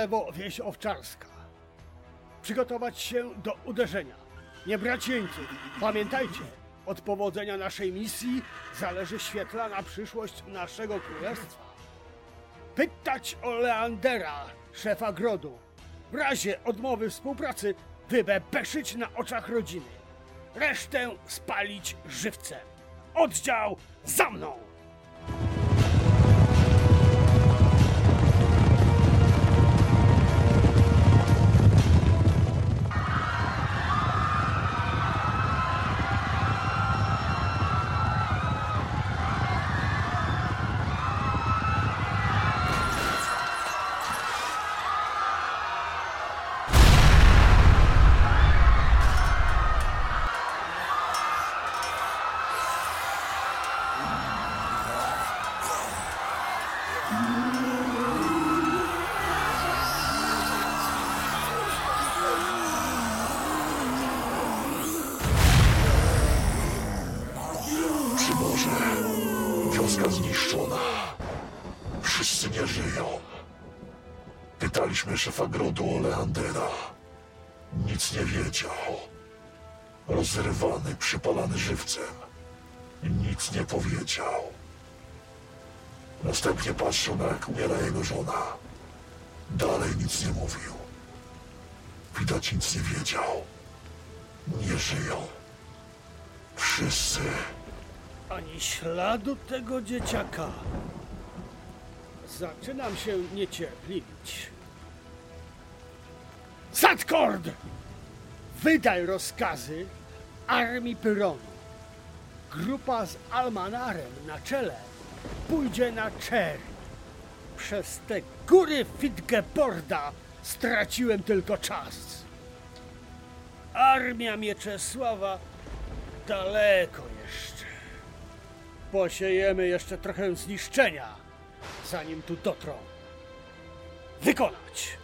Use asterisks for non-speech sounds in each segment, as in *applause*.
Lewo wieś owczarska. Przygotować się do uderzenia. Nie brać jeńców. Pamiętajcie, od powodzenia naszej misji zależy świetlana przyszłość naszego królestwa. Pytać o Leandera, szefa grodu. W razie odmowy współpracy wybebeszyć na oczach rodziny. Resztę spalić żywcem. Oddział za mną! Szefa grodu o Leandera. Nic nie wiedział. Rozrywany, przypalany żywcem. Nic nie powiedział. Następnie patrzył na jak umiera jego żona. Dalej nic nie mówił. Widać nic nie wiedział. Nie żyją. Wszyscy. Ani śladu tego dzieciaka. Zaczynam się niecierpliwić. Sadkord! Wydaj rozkazy armii Pyronu. Grupa z Almanarem na czele pójdzie na Czer. Przez te góry Fitgeborda straciłem tylko czas. Armia Mieczesława daleko jeszcze. Posiejemy jeszcze trochę zniszczenia, zanim tu dotrą. Wykonać!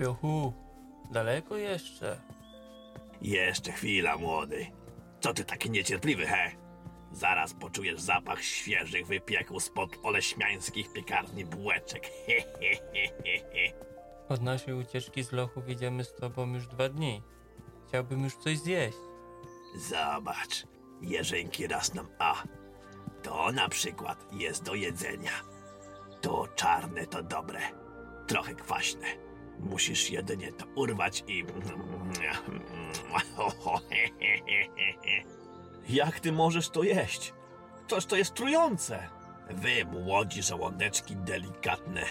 Śpiochu, daleko jeszcze? Jeszcze chwila, młody. Co ty taki niecierpliwy, he? Zaraz poczujesz zapach świeżych wypieków spod oleśmiańskich piekarni bułeczek. *laughs* He, he, he, he, he. Od naszej ucieczki z lochu idziemy z tobą już dwa dni. Chciałbym już coś zjeść. Zobacz, jeżynki rosną, a to na przykład jest do jedzenia. To czarne to dobre, trochę kwaśne. Musisz jedynie to urwać i... *laughs* Jak ty możesz to jeść? Toż to jest trujące. Wy, młodzi żołądeczki delikatne,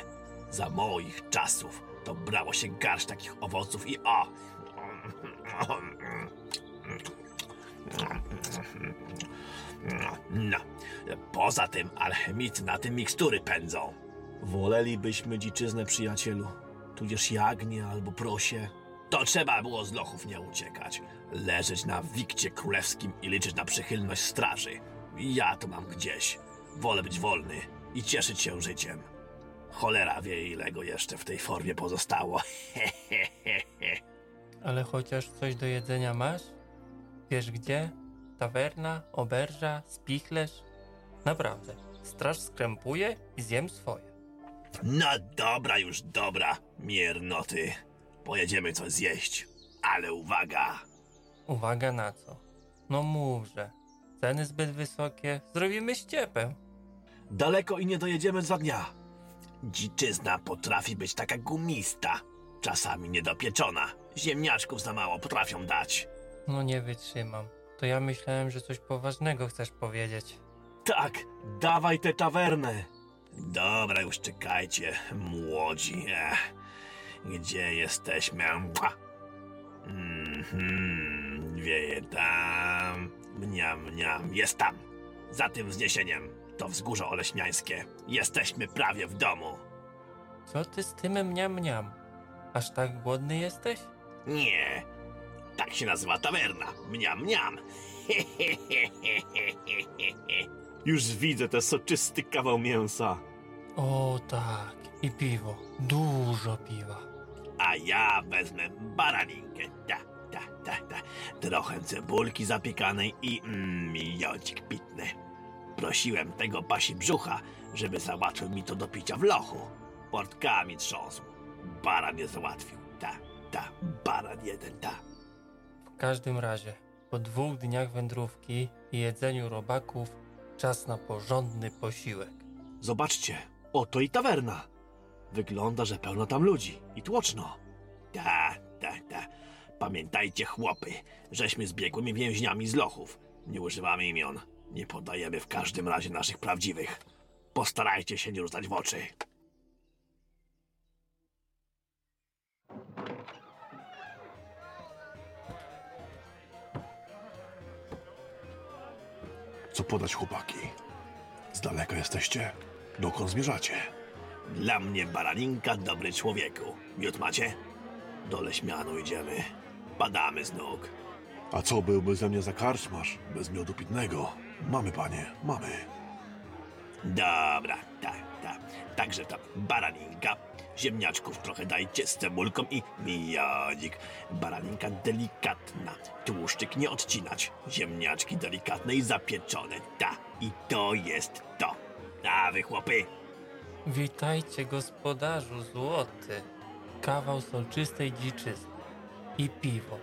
za moich czasów to brało się garść takich owoców i o! No, poza tym alchemicy na tym mikstury pędzą. Wolelibyśmy dziczyznę, przyjacielu. Tudzież jagnię albo prosie. To trzeba było z lochów nie uciekać. Leżeć na wikcie królewskim i liczyć na przychylność straży. Ja to mam gdzieś. Wolę być wolny i cieszyć się życiem. Cholera wie, ile go jeszcze w tej formie pozostało. *laughs* Ale chociaż coś do jedzenia masz? Wiesz gdzie? Tawerna, oberża, spichlerz? Naprawdę, straż skrępuje i zjem swoje. No dobra, już dobra, miernoty. Pojedziemy coś zjeść. Ale uwaga! Uwaga na co? No mówże. Ceny zbyt wysokie, zrobimy ściepę. Daleko i nie dojedziemy za dnia. Dziczyzna potrafi być taka gumista. Czasami niedopieczona. Ziemniaczków za mało potrafią dać. No nie wytrzymam. To ja myślałem, że coś poważnego chcesz powiedzieć. Tak, dawaj tę tawernę. Dobra, już czekajcie, młodzi. Ech, gdzie jesteśmy? Mhm, wieje tam. Mniam, mniam, jest tam. Za tym wzniesieniem. To wzgórze oleśmiańskie. Jesteśmy prawie w domu. Co ty z tym mniam mniam? Aż tak głodny jesteś? Nie, tak się nazywa tawerna. Mniam, mniam. *laughs* Już widzę ten soczysty kawał mięsa. O tak, i piwo. Dużo piwa. A ja wezmę baraninkę. Ta, ta, ta, ta. trochę cebulki zapiekanej i mm, jodzik pitny. Prosiłem tego pasi brzucha, żeby załatwił mi to do picia w lochu. Portkami trząsł. Baran je załatwił. Ta, ta, baran jeden, ta. W każdym razie, po dwóch dniach wędrówki i jedzeniu robaków, czas na porządny posiłek. Zobaczcie, oto i tawerna. Wygląda, że pełno tam ludzi i tłoczno. Ta, ta, ta. Pamiętajcie, chłopy, żeśmy zbiegłymi więźniami z lochów. Nie używamy imion. Nie podajemy w każdym razie naszych prawdziwych. Postarajcie się nie rzucać w oczy. Co podać, chłopaki? Z daleka jesteście? Dokąd zmierzacie? Dla mnie baraninka dobry człowieku. Miód macie? Do leśmianu idziemy. Padamy z nóg. A co byłby ze mnie za karczmasz bez miodu pitnego? Mamy, panie, mamy. Dobra, tak. Także tam baraninka. Ziemniaczków trochę dajcie z cebulką i mijodzik. Baraninka delikatna. Tłuszczyk nie odcinać. Ziemniaczki delikatne i zapieczone. Ta. I to jest to. A wy chłopy, Witajcie, gospodarzu złoty. Kawał soczystej dziczyzny i piwo.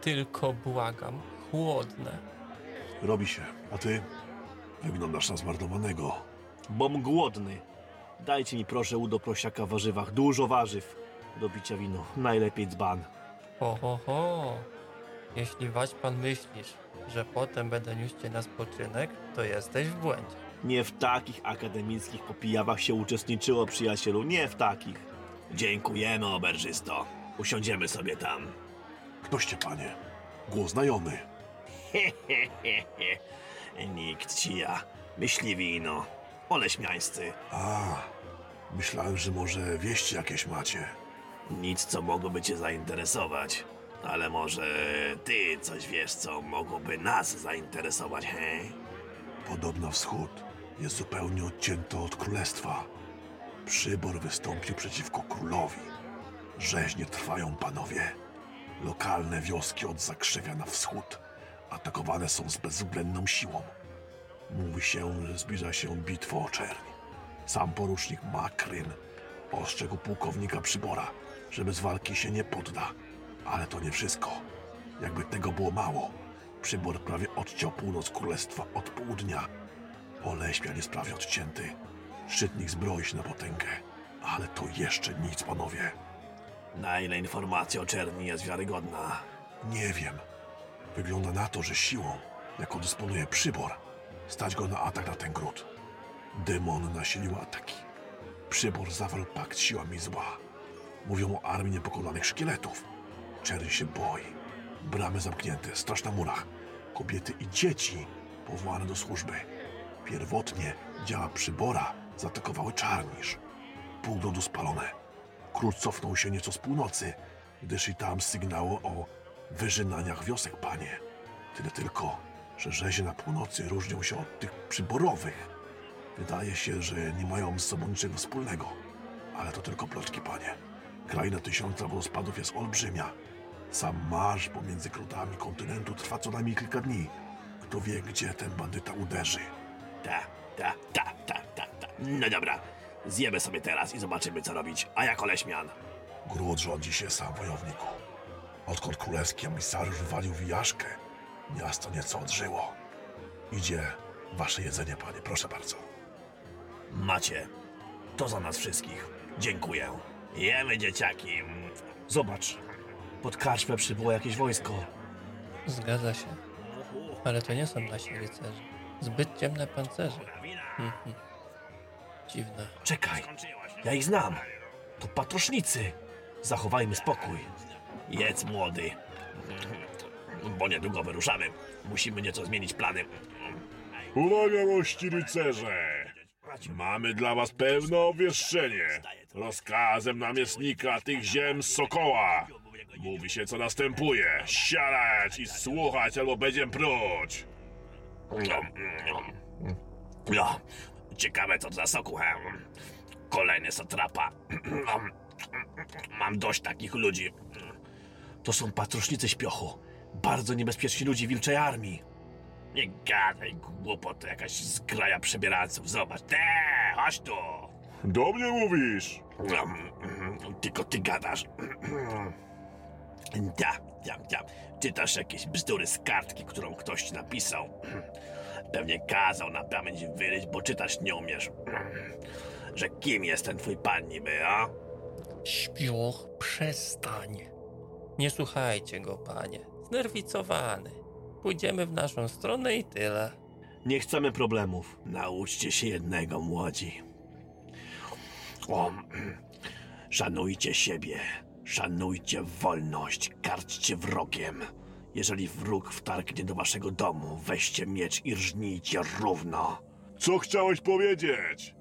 Tylko błagam, chłodne. Robi się. A ty? Wyglądasz na zmarnowanego. Bom głodny. Dajcie mi proszę u do prosiaka w warzywach dużo warzyw. Do picia wino, najlepiej dzban. Ho, ho, ho. Jeśli wać pan myślisz, że potem będę niósł cię na spoczynek, to jesteś w błędzie. Nie w takich akademickich popijawach się uczestniczyło, przyjacielu, nie w takich. dziękujemy oberżysto. Usiądziemy sobie tam. Ktoście, panie? Głos znajomy. Nikt ci ja. Myśliwino. Oleśmiańscy. A, myślałem, że może wieści jakieś macie. Nic, co mogłoby cię zainteresować. Ale może ty coś wiesz, co mogłoby nas zainteresować, hej? Podobno wschód jest zupełnie odcięty od królestwa. Przybor wystąpił przeciwko królowi. Rzeźnie trwają, panowie. Lokalne wioski od Zakrzewia na wschód atakowane są z bezwzględną siłą. Mówi się, że zbliża się bitwa o czerń. Sam porucznik Makryn ostrzegł pułkownika Przybora, żeby z walki się nie podda. Ale to nie wszystko. Jakby tego było mało, Przybor prawie odciął północ królestwa od południa. Oleśmian jest prawie odcięty. Szczytnik zbroi się na potęgę. Ale to jeszcze nic, panowie. Na ile informacja o czerni jest wiarygodna? Nie wiem. Wygląda na to, że siłą, jaką dysponuje przybor, stać go na atak na ten gród. Demon nasilił ataki. Przybor zawarł pakt siłami zła. Mówią o armii niepokonanych szkieletów. Czerń się boi. Bramy zamknięte, straż na murach. Kobiety i dzieci powołane do służby. Pierwotnie działa przybora zaatakowały czarnisz. Pół lodu spalone. Król cofnął się nieco z północy, gdyż i tam sygnały o wyżynaniach wiosek, panie. Tyle tylko, że rzezie na północy różnią się od tych przyborowych. Wydaje się, że nie mają z sobą niczego wspólnego. Ale to tylko plotki, panie. Kraina tysiąca wodospadów jest olbrzymia. Sam marsz pomiędzy krotami kontynentu trwa co najmniej kilka dni. Kto wie, gdzie ten bandyta uderzy. Ta, ta, ta, ta, ta, ta. No dobra. Zjemy sobie teraz i zobaczymy, co robić. A jak oleśmian? Gród rządzi się sam, wojowniku. Odkąd królewski emisariusz wywalił wyjażkę, miasto nieco odżyło. Idzie wasze jedzenie, panie, proszę bardzo. Macie. To za nas wszystkich. Dziękuję. Jemy, dzieciaki. Zobacz, pod karczmę przybyło jakieś wojsko. Zgadza się. Ale to nie są nasi rycerze. Zbyt ciemne pancerze. Mhm. Dziwne. Czekaj, ja ich znam. To patrosznicy. Zachowajmy spokój. Jedz, młody. Bo niedługo wyruszamy. Musimy nieco zmienić plany. Uwaga, mości rycerze! Mamy dla was pewne obwieszczenie. Rozkazem namiestnika tych ziem Sokoła. Mówi się, co następuje. Siadać i słuchać, albo będziemy pruć. No, ciekawe co za soku. he? Kolejny satrapa. Mam dość takich ludzi. To są patrosznicy śpiochu. Bardzo niebezpieczni ludzie wilczej armii. Nie gadaj głupot, to jakaś zgraja przebieranców. Zobacz, te, chodź tu. Do mnie mówisz. Tylko ty gadasz. Da, da, da. Czytasz jakieś bzdury z kartki, którą ktoś ci napisał. *clears throat* Pewnie kazał na pamięć wyryć, bo czytać nie umiesz. *clears throat* Że kim jest ten twój pan niby, a? Śpioch, przestań. Nie słuchajcie go, panie. Znerwicowany. Pójdziemy w naszą stronę i tyle. Nie chcemy problemów. Nauczcie się jednego, młodzi. O, szanujcie siebie, szanujcie wolność, karćcie wrogiem. Jeżeli wróg wtargnie do waszego domu, weźcie miecz i rżnijcie równo. Co chciałeś powiedzieć?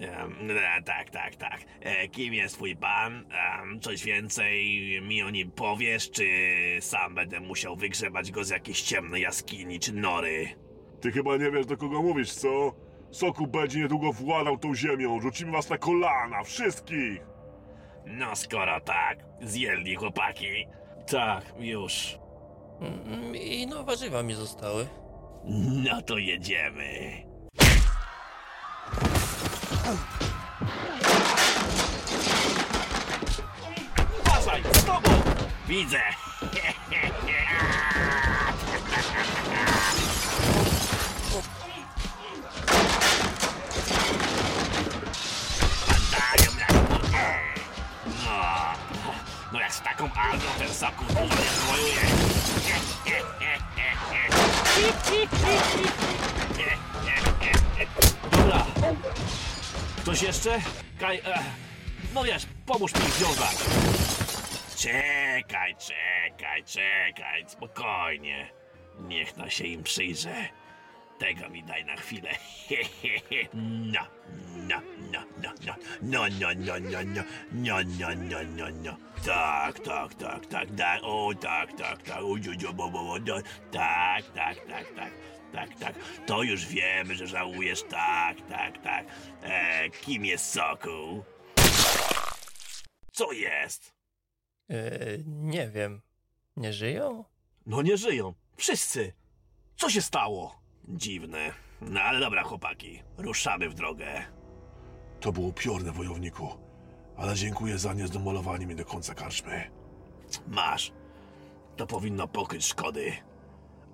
E, tak, tak, tak. E, kim jest twój pan? Coś więcej mi o nim powiesz, czy sam będę musiał wygrzebać go z jakiejś ciemnej jaskini czy nory? Ty chyba nie wiesz do kogo mówisz, co? Soku będzie niedługo władał tą ziemią. Rzucimy was na kolana, wszystkich! No skoro tak, zjedli chłopaki. Tak, już. Mm, I no, warzywa mi zostały. No to jedziemy. Uważaj, z tobą! Widzę! Padają burty. No, no jak taką armią ten soku dużo nie zwojuje. Dobra. Ktoś jeszcze? Kaj, e, no wiesz, pomóż mi ich związać. Czekaj, czekaj, czekaj, spokojnie. Niech no się im przyjrzę. Tego mi daj na chwilę. No, no, no, no, no, no, no, no, no, no, no, no, no, no, no. Tak, tak, tak, tak, tak, o, tak, tak, tak, o, no, tak, tak, tak, tak, tak, tak. To już wiemy, że żałujesz, tak, tak, tak. E, kim jest Sokół? Co jest? Yy, nie wiem. Nie żyją? No nie żyją. Wszyscy. Co się stało? Dziwne. No ale dobra, chłopaki, ruszamy w drogę. To było upiorne, wojowniku. Ale dziękuję za niezdemolowanie mnie do końca karczmy. Masz. To powinno pokryć szkody.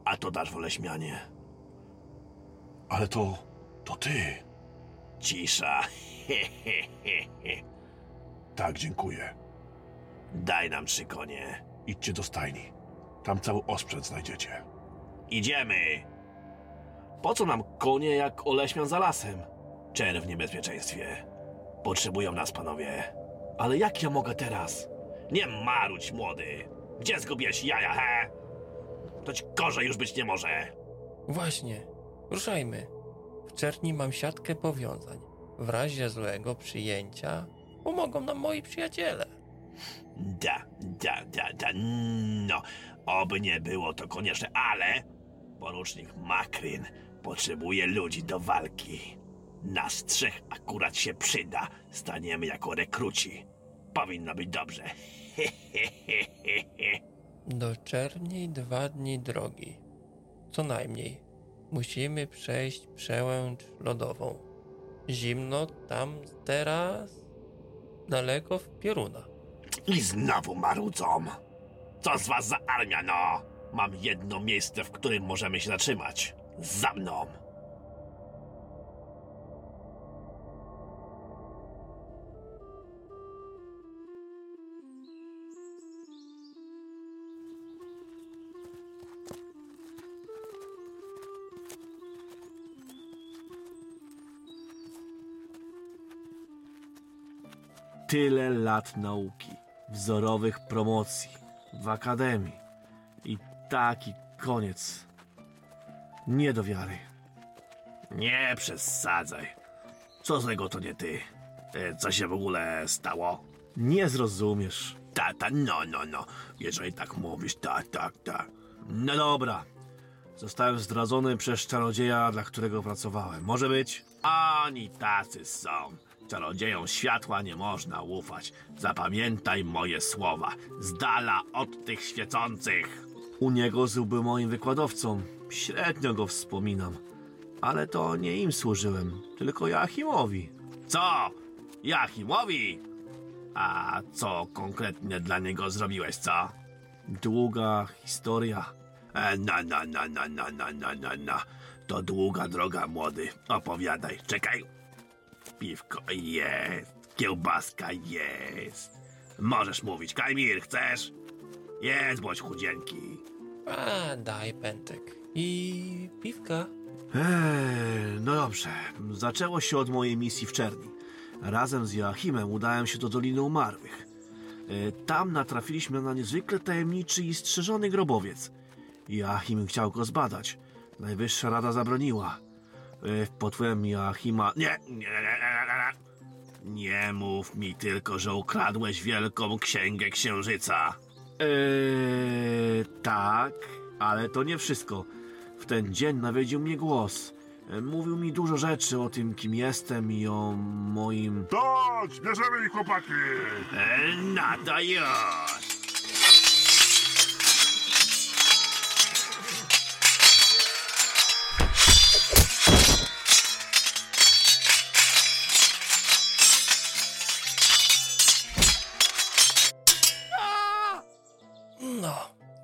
A to dasz wolę śmianie. Ale to... to ty. Cisza. *laughs* Tak, dziękuję. Daj nam trzy konie. Idźcie do stajni. Tam cały osprzęt znajdziecie. Idziemy. Po co nam konie jak oleśmian za lasem? Czer w niebezpieczeństwie. Potrzebują nas panowie. Ale jak ja mogę teraz? Nie marudź, młody. Gdzie zgubiłeś jaja, he? To ci gorzej już być nie może. Właśnie. Ruszajmy. W czerni mam siatkę powiązań. W razie złego przyjęcia pomogą nam moi przyjaciele. Da, da, da, da, no. Oby nie było to konieczne, ale porucznik Makryn potrzebuje ludzi do walki. Nas trzech akurat się przyda. Staniemy jako rekruci. Powinno być dobrze. *laughs* Do czerni dwa dni drogi. Co najmniej. Musimy przejść przełęcz lodową. Zimno tam teraz, daleko w pioruna. I znowu marudzą. Co z was za armia, no? Mam jedno miejsce, w którym możemy się zatrzymać. Za mną. Tyle lat nauki, wzorowych promocji, w akademii. I taki koniec. Nie do wiary. Nie przesadzaj. Co złego to nie ty? E, Co się w ogóle stało? Nie zrozumiesz. Tata, no, no, no. Jeżeli tak mówisz, tak, tak, tak. No dobra. Zostałem zdradzony przez czarodzieja, dla którego pracowałem. Może być? Oni tacy są. Czarodziejom światła nie można ufać. Zapamiętaj moje słowa. Z dala od tych świecących. U niego był moim wykładowcą. Średnio go wspominam. Ale to nie im służyłem, tylko Joachimowi. Co? Jachimowi? A co konkretnie dla niego zrobiłeś, co? Długa historia. E, na, na, na, na, na, na, na, na. To długa droga, młody. Opowiadaj. Czekaj. Piwko jest. Kiełbaska jest. Możesz mówić. Kajmir, chcesz? Jest, bądź chudzienki. A, daj pętek. I piwka. Eee, no dobrze. Zaczęło się od mojej misji w Czerni. Razem z Joachimem udałem się do Doliny Umarłych. E, Tam natrafiliśmy na niezwykle tajemniczy i strzeżony grobowiec. Joachim chciał go zbadać. Najwyższa Rada zabroniła. E, Pod wpływem Joachima... Nie, nie, nie, nie, nie, nie. Nie mów mi tylko, że ukradłeś wielką księgę księżyca. Eee, tak, ale to nie wszystko. W ten dzień nawiedził mnie głos. E, Mówił mi dużo rzeczy o tym, kim jestem i o moim... Tak, bierzemy ich, chłopaki! E, no to już.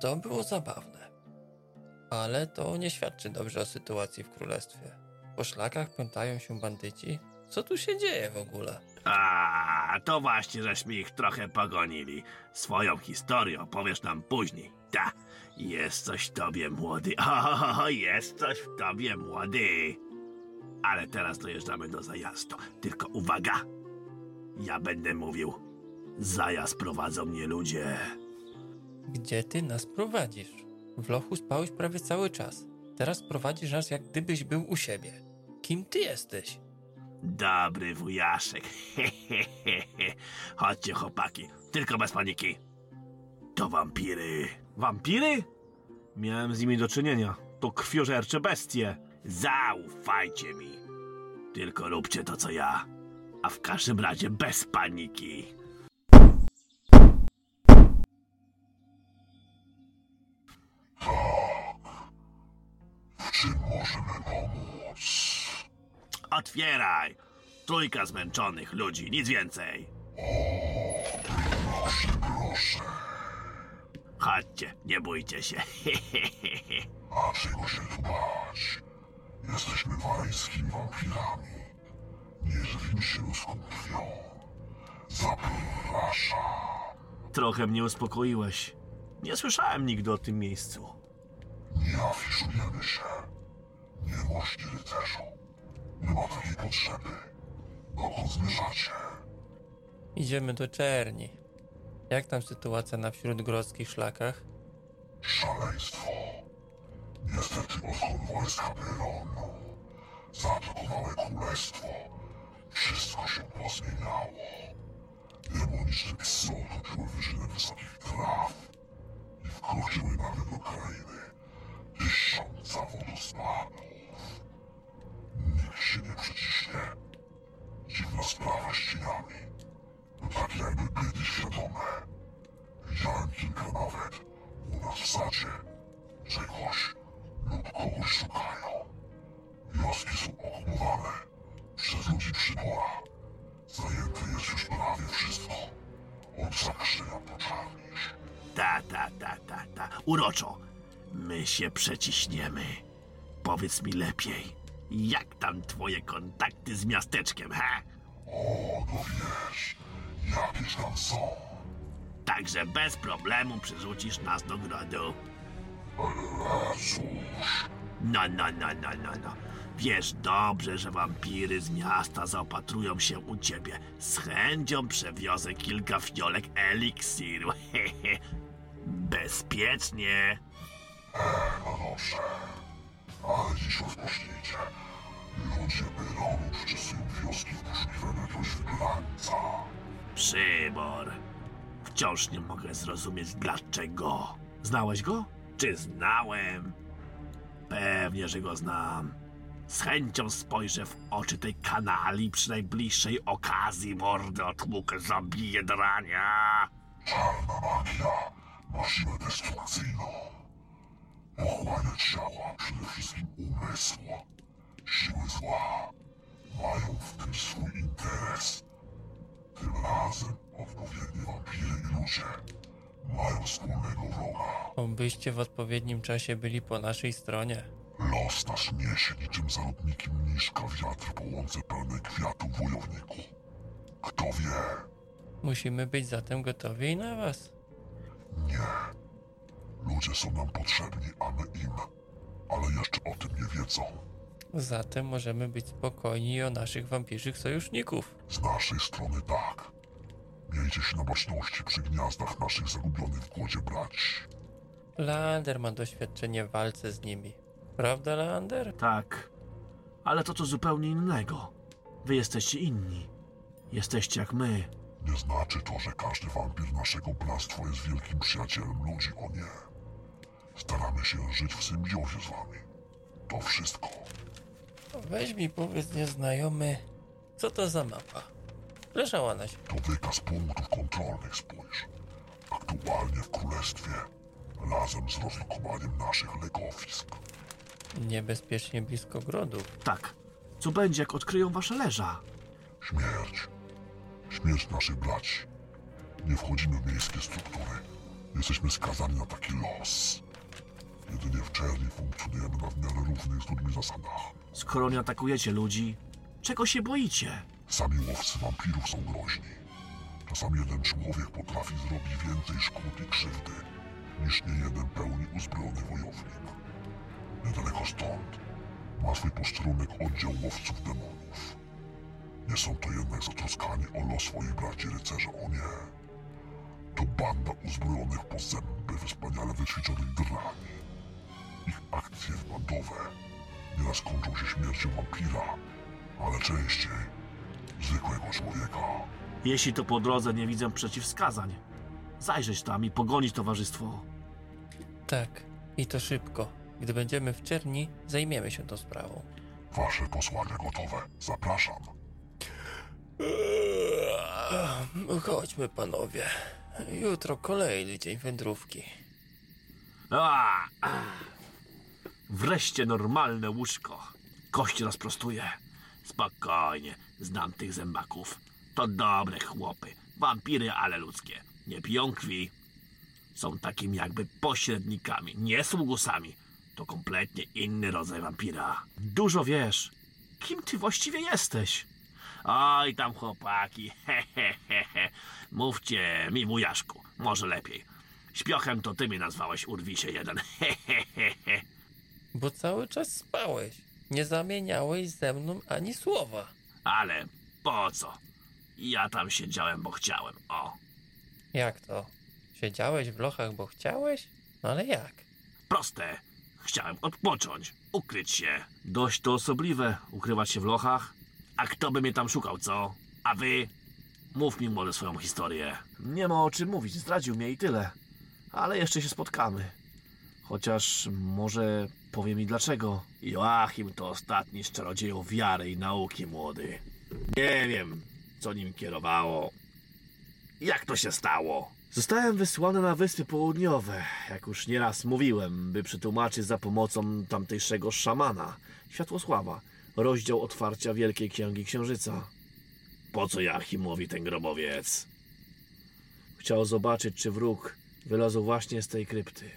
To było zabawne. Ale to nie świadczy dobrze o sytuacji w królestwie. Po szlakach pętają się bandyci. Co tu się dzieje w ogóle? A, to właśnie, żeśmy ich trochę pogonili. Swoją historię opowiesz nam później. Ta, jest coś w tobie, młody. *laughs* O, jest coś w tobie, młody. Ale teraz dojeżdżamy do zajazdu. Tylko uwaga! Ja będę mówił. Zajazd prowadzą mnie ludzie. Gdzie ty nas prowadzisz? W lochu spałeś prawie cały czas. Teraz prowadzisz nas jak gdybyś był u siebie. Kim ty jesteś? Dobry wujaszek. *laughs* Chodźcie, chłopaki. Tylko bez paniki. To wampiry. Wampiry? Miałem z nimi do czynienia. To krwiożercze bestie. Zaufajcie mi. Tylko róbcie to, co ja. A w każdym razie bez paniki. Możemy pomóc? Otwieraj. Trójka zmęczonych ludzi, nic więcej. Proszę, Chodźcie, nie bójcie się. a czego się tu bać? Jesteśmy waryjskimi wampirami. Nie żywimy się ludzką krwią. Zapraszam. Trochę mnie uspokoiłeś. Nie słyszałem nigdy o tym miejscu. Nie afiszujemy się. Miłości rycerzu. Nie ma takiej potrzeby. Dokąd zmierzacie? Idziemy do Czerni. Jak tam sytuacja na wśródgrodzkich szlakach? Szaleństwo. Niestety odkąd wojska Pyronu zaatakowały królestwo, wszystko się pozmieniało. Demoniczne psy otoczyły wyżyny wysokich traw i wkroczyły nawet do krainy tysiąca wodospadów. Nie przeciśnie. Dziwna sprawa z cieniami. To tak jakby byty świadome. Widziałem kilka nawet u nas w sadzie. Czegoś lub kogoś szukają. Wioski są okupowane przez ludzi przybora. Zajęte jest już prawie wszystko. Od zakrzenia po czarnisz. Ta, ta, ta, ta, ta. Uroczo. My się przeciśniemy. Powiedz mi lepiej, jak tam twoje kontakty z miasteczkiem, he? O, no wiesz, jakieś tam są. Także bez problemu przerzucisz nas do grodu. Ale cóż, No, no, no, no, no, no. Wiesz dobrze, że wampiry z miasta zaopatrują się u ciebie. Z chęcią przewiozę kilka fiolek eliksiru. *laughs* Bezpiecznie. no dobrze. Ale dziś rozpocznijcie. Ludzie Pyronu przyczesują wioski poszukiwaniu jakiegoś wybrańca. Przybor. Wciąż nie mogę zrozumieć dlaczego. Znałeś go? Czy znałem? Pewnie, że go znam. Z chęcią spojrzę w oczy tej kanali przy najbliższej okazji mordę otłukę zabiję drania. Czarna magia ma siłę destrukcyjną. przede wszystkim umysłu. Siły zła mają w tym swój interes. Tym razem odpowiednie wampiry i ludzie mają wspólnego wroga. Obyście w odpowiednim czasie byli po naszej stronie. Los nasz niesie niczym zarodniki mniszka wiatr po łące pełnej kwiatów wojowniku. Kto wie, Musimy być zatem gotowi na was. nie. Ludzie są nam potrzebni, a my im. Ale jeszcze o tym nie wiedzą. Zatem możemy być spokojni o naszych wampirzych sojuszników. Z naszej strony tak. Miejcie się na baczności przy gniazdach naszych zagubionych w głodzie braci. Leander ma doświadczenie w walce z nimi. Prawda, Leander? Tak, ale to co zupełnie innego. Wy jesteście inni. Jesteście jak my. Nie znaczy to, że każdy wampir naszego bractwa jest wielkim przyjacielem ludzi, o nie. Staramy się żyć w symbiozie z wami. To wszystko. Weź mi powiedz, nieznajomy, co to za mapa? Leżała na ziemi. To wykaz punktów kontrolnych, spójrz. Aktualnie w królestwie, razem z rozlokowaniem naszych legowisk. Niebezpiecznie blisko grodów. Tak. Co będzie, jak odkryją wasze leża? Śmierć. Śmierć naszych braci. Nie wchodzimy w miejskie struktury. Jesteśmy skazani na taki los. Jedynie w czerni funkcjonujemy na w miarę równych z ludźmi zasadach. Skoro nie atakujecie ludzi, czego się boicie? Sami łowcy wampirów są groźni. Czasami jeden człowiek potrafi zrobić więcej szkód i krzywdy niż niejeden pełni uzbrojony wojownik. Niedaleko stąd ma swój posterunek oddział łowców demonów. Nie są to jednak zatroskani o los swoich braci rycerza, o nie. To banda uzbrojonych po zęby wspaniale wyćwiczonych drani. Akcje bandowe nieraz kończą się śmiercią wampira, ale częściej zwykłego człowieka. Jeśli to po drodze nie widzę przeciwwskazań, zajrzeć tam i pogonić towarzystwo. Tak, i to szybko. Gdy będziemy w czerni, zajmiemy się tą sprawą. Wasze posłanie gotowe. Zapraszam. Chodźmy, panowie. Jutro kolejny dzień wędrówki. A! Wreszcie normalne łóżko. Kości rozprostuję. Spokojnie, znam tych zębaków. To dobre chłopy. Wampiry, ale ludzkie. Nie piją krwi. Są takimi jakby pośrednikami, nie sługusami. To kompletnie inny rodzaj wampira. Dużo wiesz. Kim ty właściwie jesteś? Oj, tam chłopaki, *laughs* he, he, he. Mówcie mi, wujaszku, może lepiej. Śpiochem to ty mnie nazwałeś, urwisie jeden, *laughs* he, he, he, he. Bo cały czas spałeś. Nie zamieniałeś ze mną ani słowa. Ale po co? Ja tam siedziałem, bo chciałem, o. Jak to? Siedziałeś w lochach, bo chciałeś? No ale jak? Proste. Chciałem odpocząć, ukryć się. Dość to osobliwe, ukrywać się w lochach. A kto by mnie tam szukał, co? A wy? Mów mi młody swoją historię. Nie ma o czym mówić, zdradził mnie i tyle. Ale jeszcze się spotkamy. Chociaż może powie mi dlaczego. Joachim to ostatni z czarodziejów wiary i nauki, młody. Nie wiem, co nim kierowało. Jak to się stało? Zostałem wysłany na Wyspy Południowe, jak już nieraz mówiłem, by przetłumaczyć za pomocą tamtejszego szamana, Światłosława, rozdział otwarcia Wielkiej Księgi Księżyca. Po co Joachimowi ten grobowiec? Chciał zobaczyć, czy wróg wylazł właśnie z tej krypty.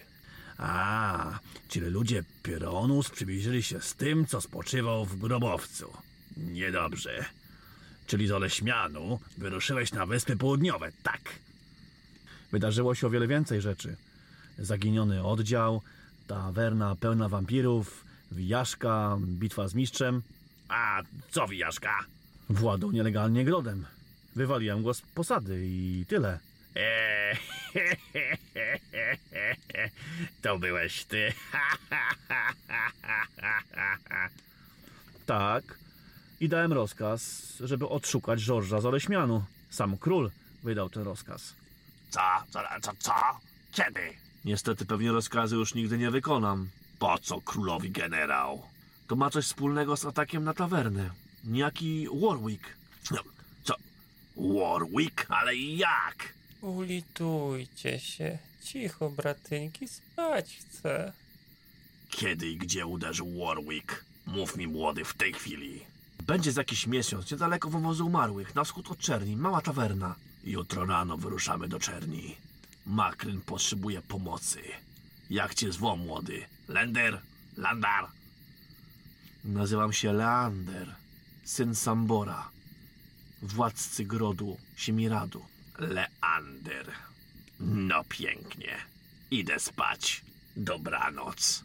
A, czyli ludzie Pyronus przybliżyli się z tym, co spoczywał w grobowcu. Niedobrze. Czyli z Oleśmianu wyruszyłeś na Wyspy Południowe, tak? Wydarzyło się o wiele więcej rzeczy. Zaginiony oddział, tawerna pełna wampirów, wijaszka, bitwa z mistrzem. A co wijaszka? Władał nielegalnie grodem. Wywaliłem go z posady i tyle. Eee, *laughs* to byłeś ty. *laughs* Tak. I dałem rozkaz, żeby odszukać Żorża z Oleśmianu. Sam król wydał ten rozkaz. Co? Co? Co? co? Kiedy? Niestety pewnie rozkazy już nigdy nie wykonam. Po co królowi generał? To ma coś wspólnego z atakiem na tawernę. Niejaki Warwick. No, Co? Warwick? Ale jak? Ulitujcie się. Cicho, bratynki, spać chcę. Kiedy i gdzie uderzył Warwick? Mów mi, młody, w tej chwili. Będzie za jakiś miesiąc, niedaleko wąwozu umarłych, na wschód od Czerni, mała tawerna. Jutro rano wyruszamy do Czerni. Makryn potrzebuje pomocy. Jak cię zwą, młody? Lender? Landar? Nazywam się Leander, syn Sambora, władcy grodu Siemiradu. Leander. No pięknie. Idę spać. Dobranoc.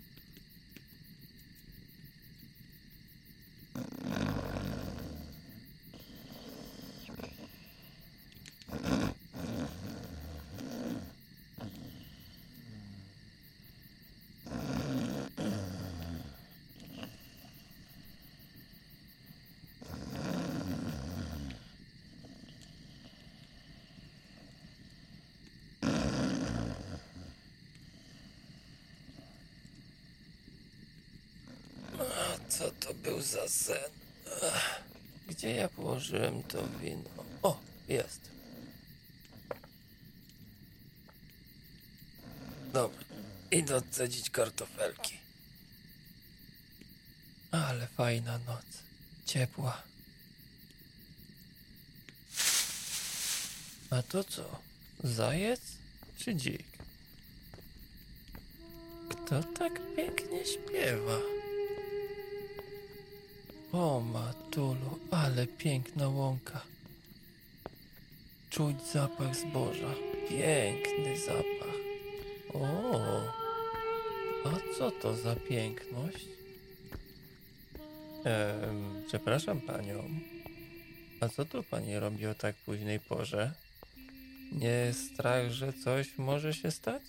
Co to był za sen? Ach, Gdzie ja położyłem to wino? O, jest. Dobra, idę odcedzić kartofelki. Ale fajna noc. Ciepła. A to co? Zajec czy dzik? Kto tak pięknie śpiewa? O Matulu, ale piękna łąka. Czuć zapach zboża. Piękny zapach. O, a co to za piękność? Ehm, przepraszam panią. A co tu pani robi o tak późnej porze? Nie strach, że coś może się stać?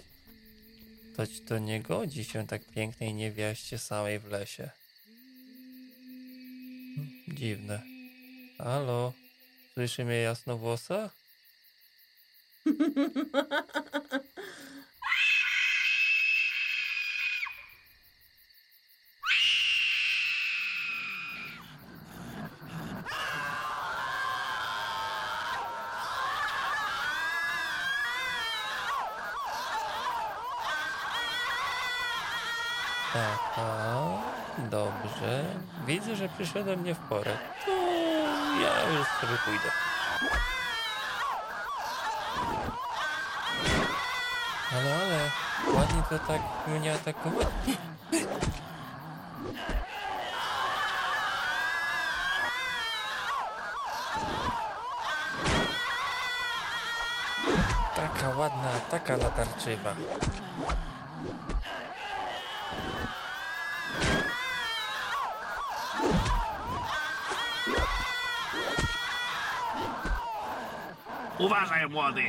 Toć to nie godzi się tak pięknej niewiaście samej w lesie. Dziwne. Halo? Słyszy mnie jasnowłosa? *laughs* Że przyszedłem nie w porę. To ja już sobie pójdę. Ale, ale, ładnie to tak mnie atakować. Taka ładna, taka latarczywa. Uważaj, młody!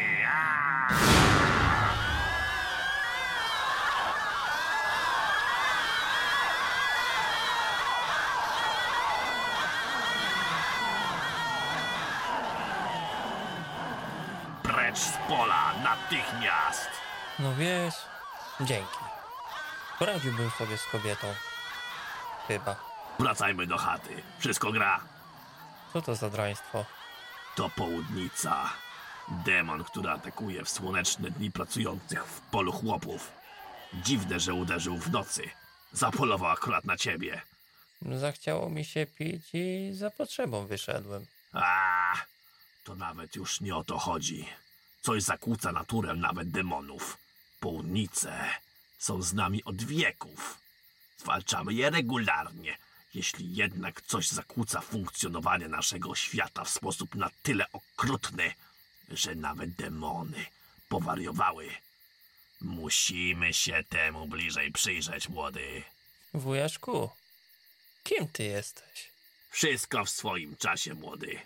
Precz z pola, natychmiast! No wiesz, dzięki. Poradziłbym sobie z kobietą. Chyba. Wracajmy do chaty. Wszystko gra. Co to za draństwo? To południca. Demon, który atakuje w słoneczne dni pracujących w polu chłopów. Dziwne, że uderzył w nocy. Zapolował akurat na ciebie. Zachciało mi się pić i za potrzebą wyszedłem. A, to nawet już nie o to chodzi. Coś zakłóca naturę nawet demonów. Południce są z nami od wieków. Zwalczamy je regularnie. Jeśli jednak coś zakłóca funkcjonowanie naszego świata w sposób na tyle okrutny, że nawet demony powariowały, musimy się temu bliżej przyjrzeć, młody. Wujaszku, kim ty jesteś? Wszystko w swoim czasie, młody.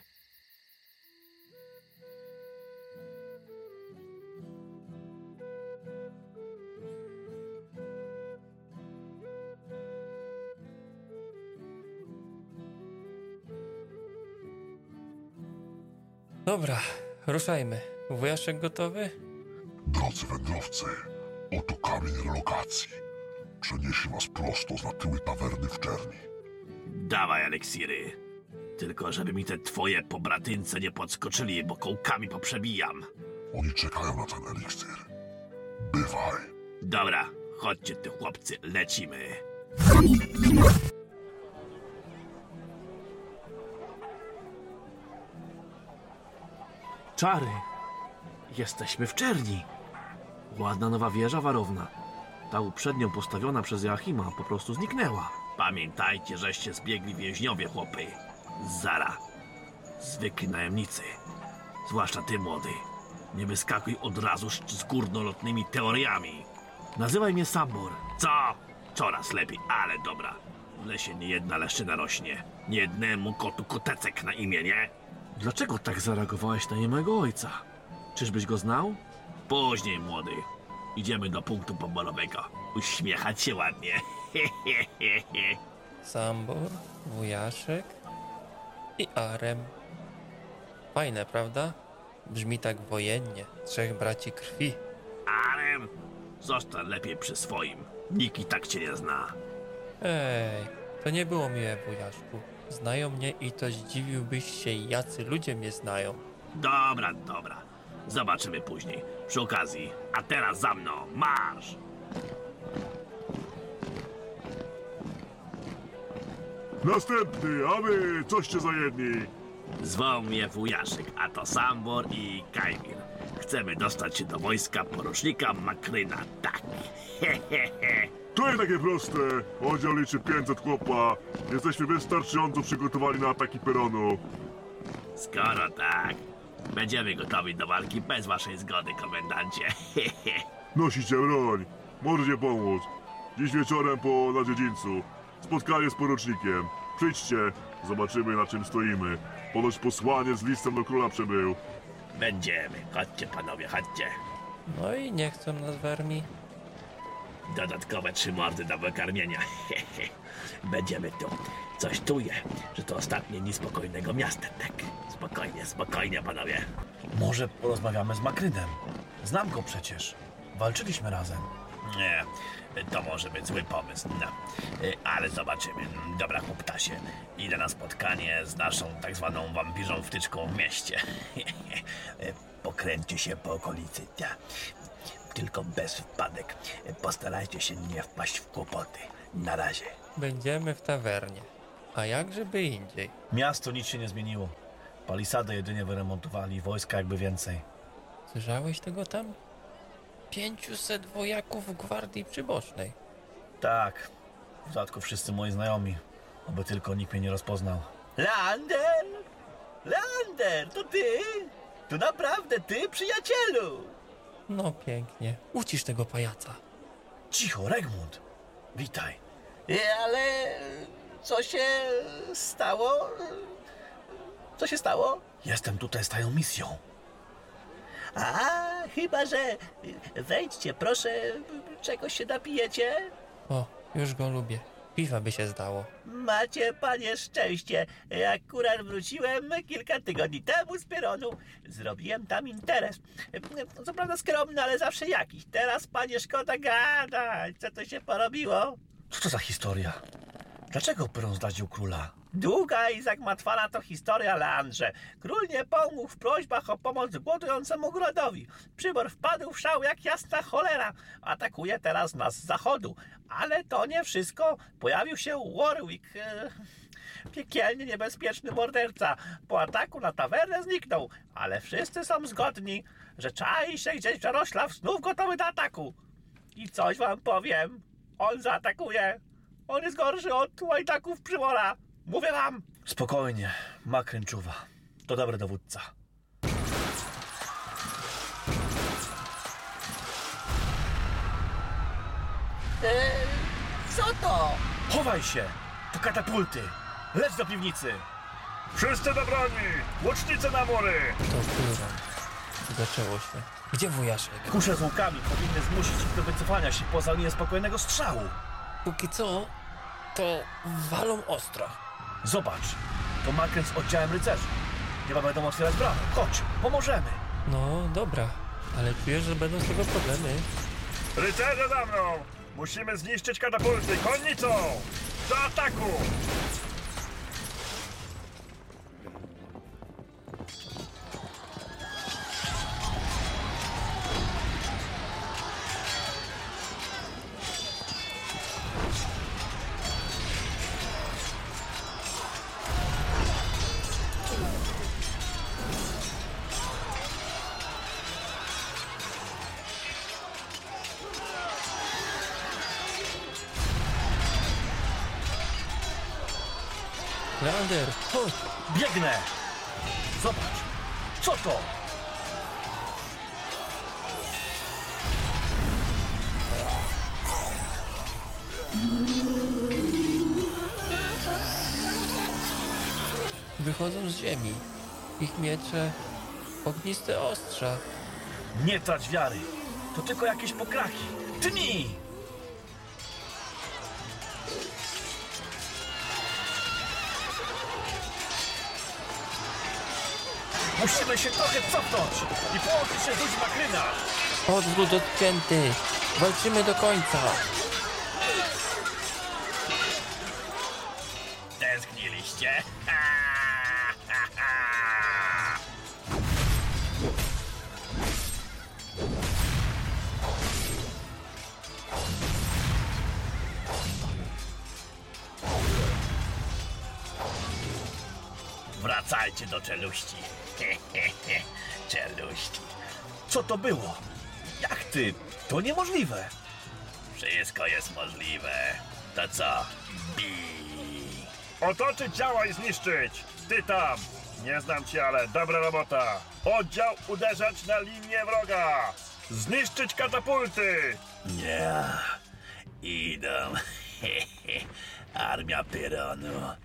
Dobra, ruszajmy. Wujaszek gotowy? Drodzy wędrowcy, oto kamień relokacji. Przeniesie was prosto z na tyły tawerny w Czerni. Dawaj eliksiry. Tylko żeby mi te twoje pobratynce nie podskoczyli, bo kołkami poprzebijam. Oni czekają na ten eliksir. Bywaj. Dobra, chodźcie ty chłopcy, lecimy. Czary! Jesteśmy w Czerni! Ładna nowa wieża warowna. Ta uprzednio postawiona przez Joachima po prostu zniknęła. Pamiętajcie, żeście zbiegli więźniowie, chłopy. Zara. Zwykli najemnicy. Zwłaszcza ty, młody. Nie wyskakuj od razu z, górnolotnymi teoriami. Nazywaj mnie Sambor. Co? Coraz lepiej, ale dobra. W lesie nie jedna leszczyna rośnie. Nie jednemu kotu kotecek na imię, nie? Dlaczego tak zareagowałeś na mojego ojca? Czyżbyś go znał? Później, młody. Idziemy do punktu poborowego. Uśmiechać się ładnie. *laughs* Sambor, wujaszek i Arem. Fajne, prawda? Brzmi tak wojennie. Trzech braci krwi. Arem, zostań lepiej przy swoim. Nikt i tak cię nie zna. Ej, to nie było miłe, wujaszku. Znają mnie i to zdziwiłbyś się, jacy ludzie mnie znają. Dobra, dobra. Zobaczymy później. Przy okazji. A teraz za mną. Marsz! Następny, a wy coście za jedni? Zwał mnie wujaszek, a to Sambor i Kajmir. Chcemy dostać się do wojska porucznika Makryna. Tak. *laughs* Hehehe. To nie takie proste. Oddział liczy 500 chłopa. Jesteśmy wystarczająco przygotowani na ataki peronu. Skoro tak, będziemy gotowi do walki bez waszej zgody, komendancie. *laughs* Nosicie broń. Możecie pomóc. Dziś wieczorem po na dziedzińcu. Spotkanie z porucznikiem. Przyjdźcie. Zobaczymy na czym stoimy. Ponoć posłanie z listem do króla przybył. Będziemy. Chodźcie, panowie, chodźcie. No i nie chcą nas wermi. Dodatkowe trzy mordy do wykarmienia. *laughs* Będziemy tu. Coś czuję, że to ostatnie dni spokojnego miasta. Tak, spokojnie, spokojnie, panowie. Może porozmawiamy z Makrynem. Znam go przecież. Walczyliśmy razem. Nie, to może być zły pomysł, no. Y, ale zobaczymy. Dobra, chłoptasie, idę na spotkanie z naszą tak zwaną wampirzą wtyczką w mieście. *laughs* Y, Pokręćcie się po okolicy, ja. Tylko bez wpadek. Postarajcie się nie wpaść w kłopoty. Na razie. Będziemy w tawernie. A jak żeby indziej? Miasto nic się nie zmieniło. Palisadę jedynie wyremontowali, wojska jakby więcej. Słyszałeś tego tam? 500 wojaków gwardii przybocznej. Tak, w dodatku wszyscy moi znajomi. Oby tylko nikt mnie nie rozpoznał. Lander! Lander, to ty? To naprawdę ty, przyjacielu! No pięknie. Ucisz tego pajaca. Cicho, Regmund! Witaj. E, Ale co się stało? Co się stało? Jestem tutaj z tają misją. A, chyba że wejdźcie, proszę, czegoś się napijecie? O, już go lubię. Piwa by się zdało. Macie, panie, szczęście. Akurat wróciłem kilka tygodni temu z Pyronu. Zrobiłem tam interes. Co prawda skromny, ale zawsze jakiś. Teraz, panie, szkoda gadać. Co to się porobiło? Co to za historia? Dlaczego Peron zdradził króla? Długa i zagmatwana to historia, Leandrze. Król nie pomógł w prośbach o pomoc głodującemu grodowi. Przybor wpadł w szał jak jasna cholera. Atakuje teraz nas z zachodu. Ale to nie wszystko. Pojawił się Warwick. e, Piekielnie niebezpieczny morderca. Po ataku na tawernę zniknął. Ale wszyscy są zgodni, że czai się gdzieś Jarosław znów gotowy do ataku. I coś wam powiem. On zaatakuje. On jest gorszy od łajdaków Przybora. Mówię wam. Spokojnie, Makryn czuwa. To dobry dowódca. E, co to? Chowaj się! To katapulty! Leć do piwnicy! Wszyscy do broni! Łucznice na mury! To kurwa. Zaczęło się. Gdzie wujaszek? Kusze z łukami powinny zmusić ich do wycofania się poza linię spokojnego strzału. Póki co, to walą ostro. Zobacz, to Makryn z oddziałem rycerzy. Chyba będą otwierać bramę. Chodź, pomożemy. No, dobra. Ale czujesz, że będą z tego problemy? Rycerze za mną! Musimy zniszczyć katapulty konnicą! Do ataku! Miecze, ogniste ostrza. Nie trać wiary. To tylko jakieś pokraki. Tnij! Musimy się trochę cofnąć i połączyć się z ludźmi Makryna. Odwrót odcięty! Walczymy do końca! Do czeluści. *laughs* Czeluści. Co to było? Jak ty? To niemożliwe. Wszystko jest możliwe. To co? Bij. Otoczyć działa i zniszczyć! Ty tam! Nie znam cię, ale dobra robota! Oddział uderzać na linię wroga! Zniszczyć katapulty! Nie. Idą. *laughs* Armia Pyronu.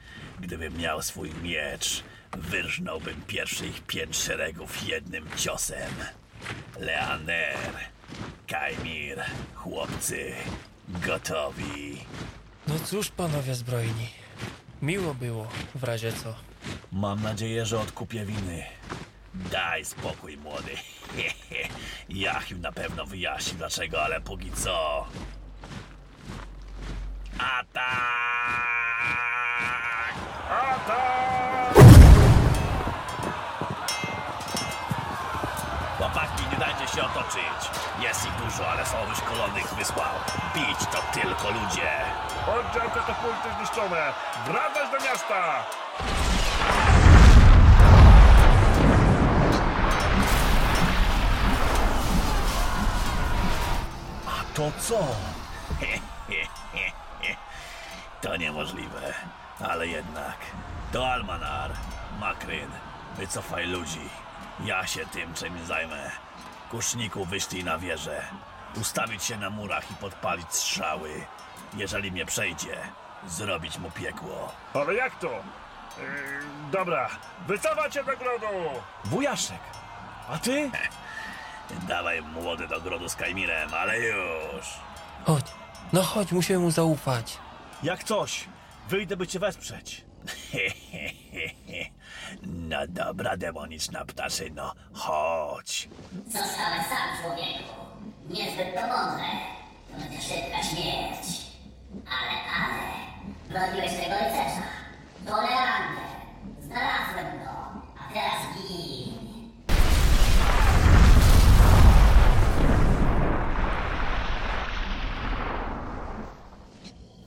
Gdybym miał swój miecz, wyrżnąłbym pierwszych pięć szeregów jednym ciosem. Leander, Kajmir, chłopcy, gotowi. No cóż, panowie zbrojni. Miło było, w razie co. Mam nadzieję, że odkupię winy. Daj spokój, młody. *laughs* Jachim na pewno wyjaśni dlaczego, ale póki co. Atak! Się otoczyć. Jest ich dużo, ale są wyszkolonych wysłał. Bić to tylko ludzie. Oddział katapulty zniszczone! Wracać do miasta! A to co? *laughs* To niemożliwe, ale jednak. To Almanar, Makryn, wycofaj ludzi. Ja się tym czymś zajmę. Kuszniku wyszli na wieżę. Ustawić się na murach i podpalić strzały. Jeżeli mnie przejdzie, zrobić mu piekło. Ale jak to? Yy, dobra, wycofać się do grodu! Wujaszek. A ty? *laughs* Dawaj młody do grodu z Kajmirem, ale już. Chodź, no chodź, musimy mu zaufać. Jak coś, wyjdę by cię wesprzeć. *laughs* No dobra, demoniczna ptaszyno, chodź. Zostałeś sam, człowieku. Niezbyt to mądre. To będzie szybka śmierć. Ale, ale... Broniłeś tego rycerza. To Leander. Znalazłem go. A teraz gin.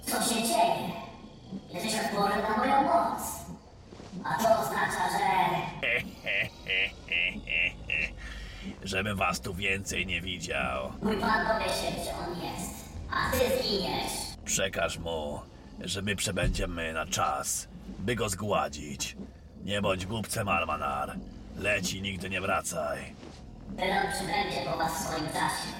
Co się dzieje? Jesteś odporny na moją moc. A to oznacza, że... Żebym was tu więcej nie widział. Mój pan się, gdzie on jest. A ty zginiesz. Przekaż mu, że my przebędziemy na czas, by go zgładzić. Nie bądź głupcem, Almanar. Leci, nigdy nie wracaj. Byron przybędzie po was w swoim czasie.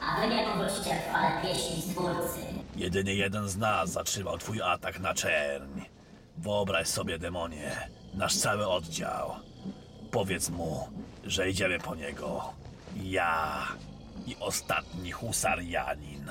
A wy nie powrócicie w chwale pieśni Stwórcy. Jedyny jeden z nas zatrzymał twój atak na czerń. Wyobraź sobie, demonie, nasz cały oddział. Powiedz mu, że idziemy po niego. Ja i ostatni husarianin.